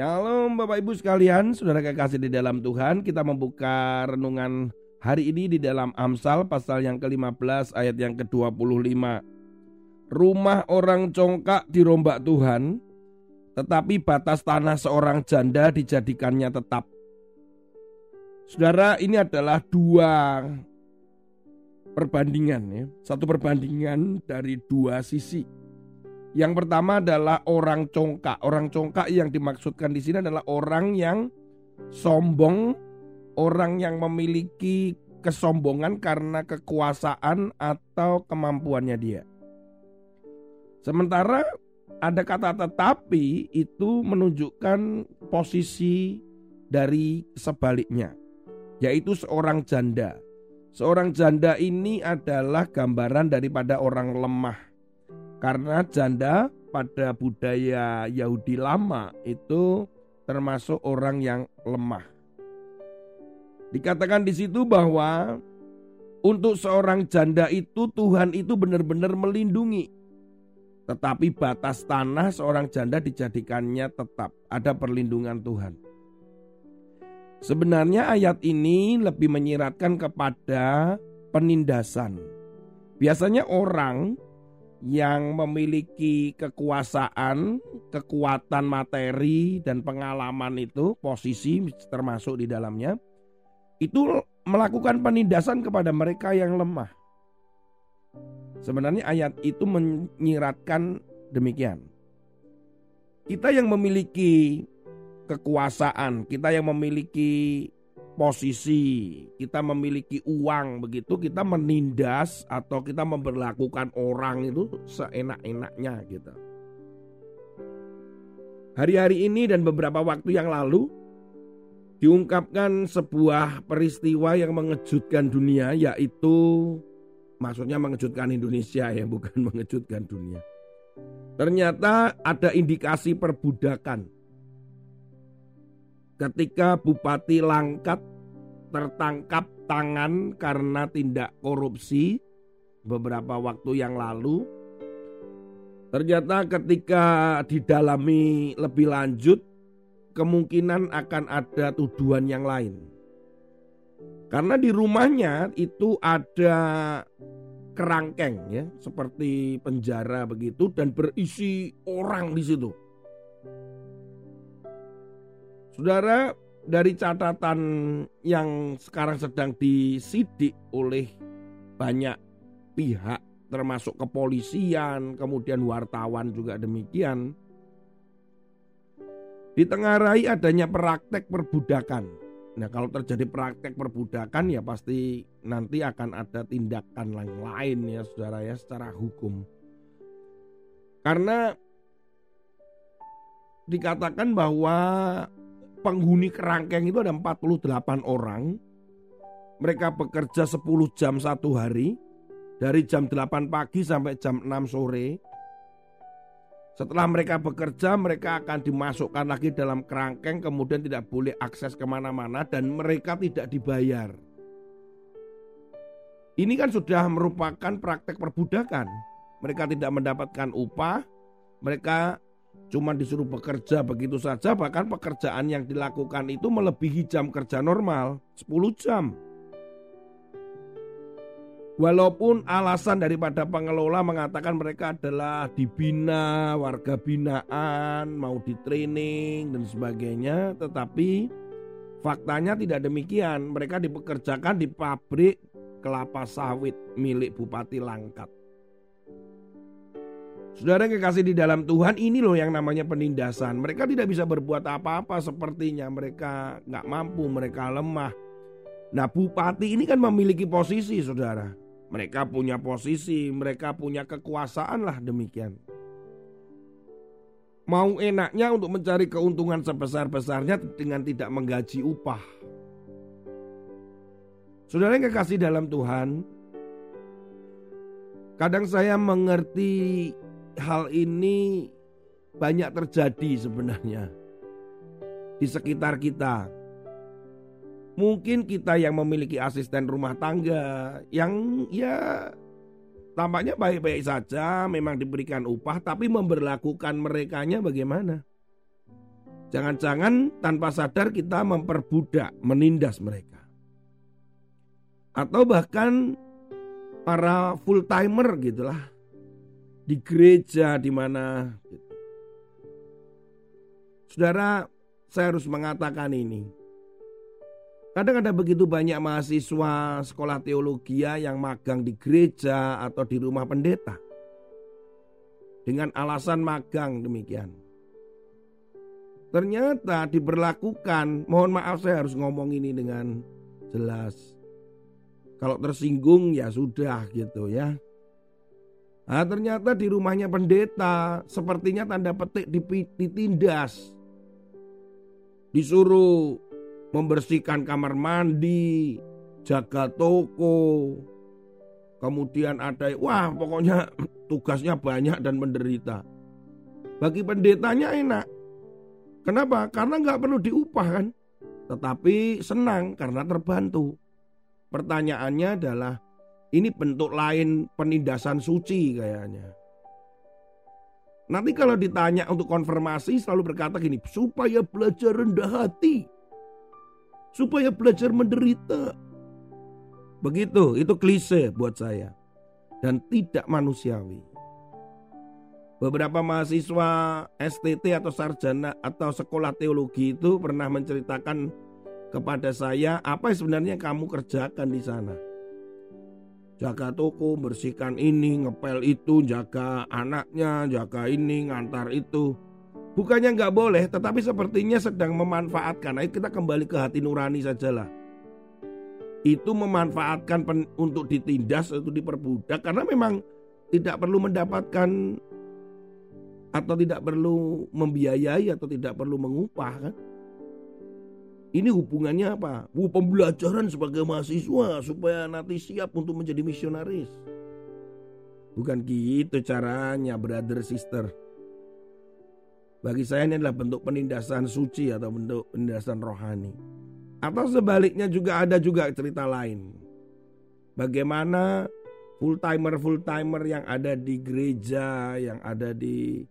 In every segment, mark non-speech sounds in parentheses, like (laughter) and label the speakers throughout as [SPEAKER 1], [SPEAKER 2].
[SPEAKER 1] Shalom Bapak Ibu sekalian, saudara kekasih di dalam Tuhan, kita membuka renungan hari ini di dalam Amsal pasal yang ke-15 ayat yang ke-25. Rumah orang congkak dirombak Tuhan, tetapi batas tanah seorang janda dijadikannya tetap. Saudara, ini adalah dua perbandingan ya, satu perbandingan dari dua sisi. Yang pertama adalah orang congkak. Orang congkak yang dimaksudkan di sini adalah orang yang sombong, orang yang memiliki kesombongan karena kekuasaan atau kemampuannya dia. Sementara ada kata tetapi itu menunjukkan posisi dari sebaliknya, yaitu seorang janda. Seorang janda ini adalah gambaran daripada orang lemah karena janda pada budaya Yahudi lama itu termasuk orang yang lemah. Dikatakan di situ bahwa untuk seorang janda itu Tuhan itu benar-benar melindungi. Tetapi batas tanah seorang janda dijadikannya tetap ada perlindungan Tuhan. Sebenarnya ayat ini lebih menyiratkan kepada penindasan. Biasanya orang yang memiliki kekuasaan, kekuatan materi dan pengalaman itu, posisi termasuk di dalamnya, itu melakukan penindasan kepada mereka yang lemah. Sebenarnya ayat itu menyiratkan demikian. Kita yang memiliki kekuasaan, kita yang memiliki posisi, kita memiliki uang begitu, kita menindas atau kita memperlakukan orang itu seenak-enaknya gitu. Hari-hari ini dan beberapa waktu yang lalu diungkapkan sebuah peristiwa yang mengejutkan dunia yaitu maksudnya mengejutkan Indonesia ya bukan (laughs) mengejutkan dunia. Ternyata ada indikasi perbudakan ketika Bupati Langkat tertangkap tangan karena tindak korupsi beberapa waktu yang lalu. Ternyata ketika didalami lebih lanjut kemungkinan akan ada tuduhan yang lain. Karena di rumahnya itu ada kerangkeng ya, seperti penjara begitu dan berisi orang di situ. Saudara, dari catatan yang sekarang sedang disidik oleh banyak pihak termasuk kepolisian, kemudian wartawan juga demikian. Ditengarai adanya praktek perbudakan. Nah, kalau terjadi praktek perbudakan ya pasti nanti akan ada tindakan lain lain ya Saudara ya secara hukum. Karena dikatakan bahwa penghuni kerangkeng itu ada 48 orang. Mereka bekerja 10 jam satu hari. Dari jam 8 pagi sampai jam 6 sore. Setelah mereka bekerja, mereka akan dimasukkan lagi dalam kerangkeng, kemudian tidak boleh akses ke mana-mana, dan mereka tidak dibayar. Ini kan sudah merupakan praktek perbudakan. Mereka tidak mendapatkan upah, mereka cuma disuruh bekerja begitu saja bahkan pekerjaan yang dilakukan itu melebihi jam kerja normal 10 jam. Walaupun alasan daripada pengelola mengatakan mereka adalah dibina, warga binaan, mau di training dan sebagainya, tetapi faktanya tidak demikian. Mereka dipekerjakan di pabrik kelapa sawit milik Bupati Langkat. Saudara yang kekasih di dalam Tuhan ini loh yang namanya penindasan. Mereka tidak bisa berbuat apa-apa sepertinya. Mereka nggak mampu, mereka lemah. Nah bupati ini kan memiliki posisi saudara. Mereka punya posisi, mereka punya kekuasaan lah demikian. Mau enaknya untuk mencari keuntungan sebesar-besarnya dengan tidak menggaji upah. Saudara yang kekasih dalam Tuhan, kadang saya mengerti hal ini banyak terjadi sebenarnya di sekitar kita. Mungkin kita yang memiliki asisten rumah tangga yang ya tampaknya baik-baik saja, memang diberikan upah, tapi memperlakukan merekanya bagaimana? Jangan-jangan tanpa sadar kita memperbudak, menindas mereka. Atau bahkan para full timer gitulah di gereja di mana. Saudara, saya harus mengatakan ini. Kadang ada begitu banyak mahasiswa sekolah teologi yang magang di gereja atau di rumah pendeta. Dengan alasan magang demikian. Ternyata diberlakukan, mohon maaf saya harus ngomong ini dengan jelas. Kalau tersinggung ya sudah gitu ya. Nah, ternyata di rumahnya pendeta sepertinya tanda petik ditindas. Disuruh membersihkan kamar mandi, jaga toko. Kemudian ada, wah pokoknya (clears throat) tugasnya banyak dan menderita. Bagi pendetanya enak. Kenapa? Karena nggak perlu diupah kan. Tetapi senang karena terbantu. Pertanyaannya adalah, ini bentuk lain penindasan suci kayaknya. Nanti kalau ditanya untuk konfirmasi selalu berkata gini, supaya belajar rendah hati supaya belajar menderita. Begitu, itu klise buat saya dan tidak manusiawi. Beberapa mahasiswa STT atau sarjana atau sekolah teologi itu pernah menceritakan kepada saya apa sebenarnya kamu kerjakan di sana. Jaga toko, bersihkan ini, ngepel itu, jaga anaknya, jaga ini, ngantar itu. Bukannya nggak boleh, tetapi sepertinya sedang memanfaatkan. Ayo kita kembali ke hati nurani sajalah. Itu memanfaatkan pen, untuk ditindas, untuk diperbudak, karena memang tidak perlu mendapatkan atau tidak perlu membiayai atau tidak perlu mengupah kan. Ini hubungannya apa? Bu pembelajaran sebagai mahasiswa supaya nanti siap untuk menjadi misionaris. Bukan gitu caranya, brother sister. Bagi saya ini adalah bentuk penindasan suci atau bentuk penindasan rohani. Atau sebaliknya juga ada juga cerita lain. Bagaimana full timer full timer yang ada di gereja, yang ada di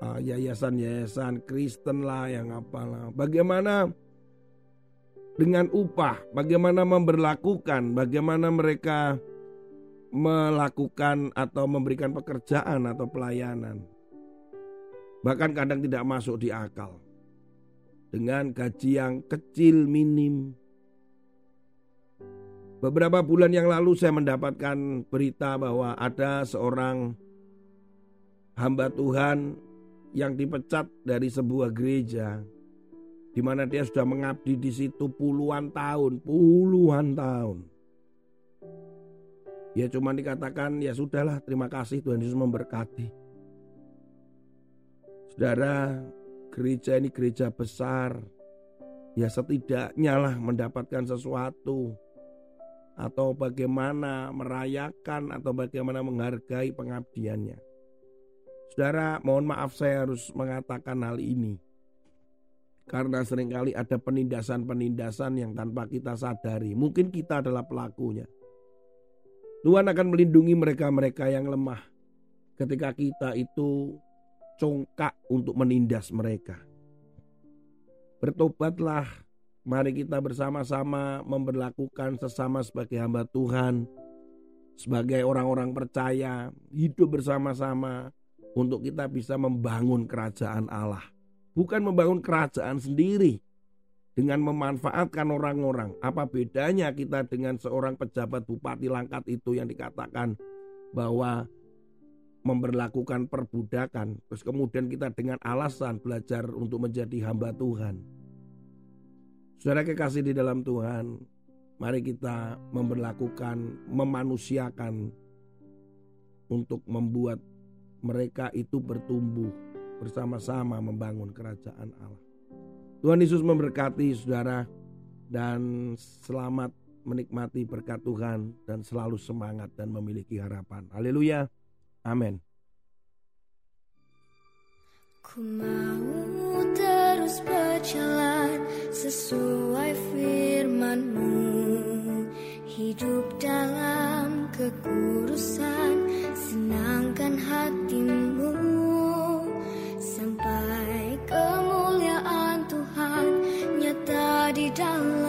[SPEAKER 1] yayasan-yayasan Kristen lah, yang apalah. Bagaimana dengan upah, bagaimana memberlakukan, bagaimana mereka melakukan atau memberikan pekerjaan atau pelayanan bahkan kadang tidak masuk di akal. Dengan gaji yang kecil minim. Beberapa bulan yang lalu saya mendapatkan berita bahwa ada seorang hamba Tuhan yang dipecat dari sebuah gereja di mana dia sudah mengabdi di situ puluhan tahun, puluhan tahun. Ya cuma dikatakan ya sudahlah terima kasih Tuhan Yesus memberkati. Saudara, gereja ini gereja besar. Ya setidaknya lah mendapatkan sesuatu. Atau bagaimana merayakan atau bagaimana menghargai pengabdiannya. Saudara, mohon maaf saya harus mengatakan hal ini. Karena sering kali ada penindasan-penindasan yang tanpa kita sadari. Mungkin kita adalah pelakunya. Tuhan akan melindungi mereka-mereka yang lemah. Ketika kita itu congkak untuk menindas mereka. Bertobatlah, mari kita bersama-sama memperlakukan sesama sebagai hamba Tuhan, sebagai orang-orang percaya, hidup bersama-sama untuk kita bisa membangun kerajaan Allah. Bukan membangun kerajaan sendiri dengan memanfaatkan orang-orang. Apa bedanya kita dengan seorang pejabat bupati Langkat itu yang dikatakan bahwa memperlakukan perbudakan, terus kemudian kita dengan alasan belajar untuk menjadi hamba Tuhan. Saudara kekasih di dalam Tuhan, mari kita memperlakukan, memanusiakan untuk membuat mereka itu bertumbuh bersama-sama membangun kerajaan Allah. Tuhan Yesus memberkati saudara dan selamat menikmati berkat Tuhan dan selalu semangat dan memiliki harapan. Haleluya. Amin.
[SPEAKER 2] Ku mau terus berjalan sesuai firmanmu Hidup dalam kekudusan down.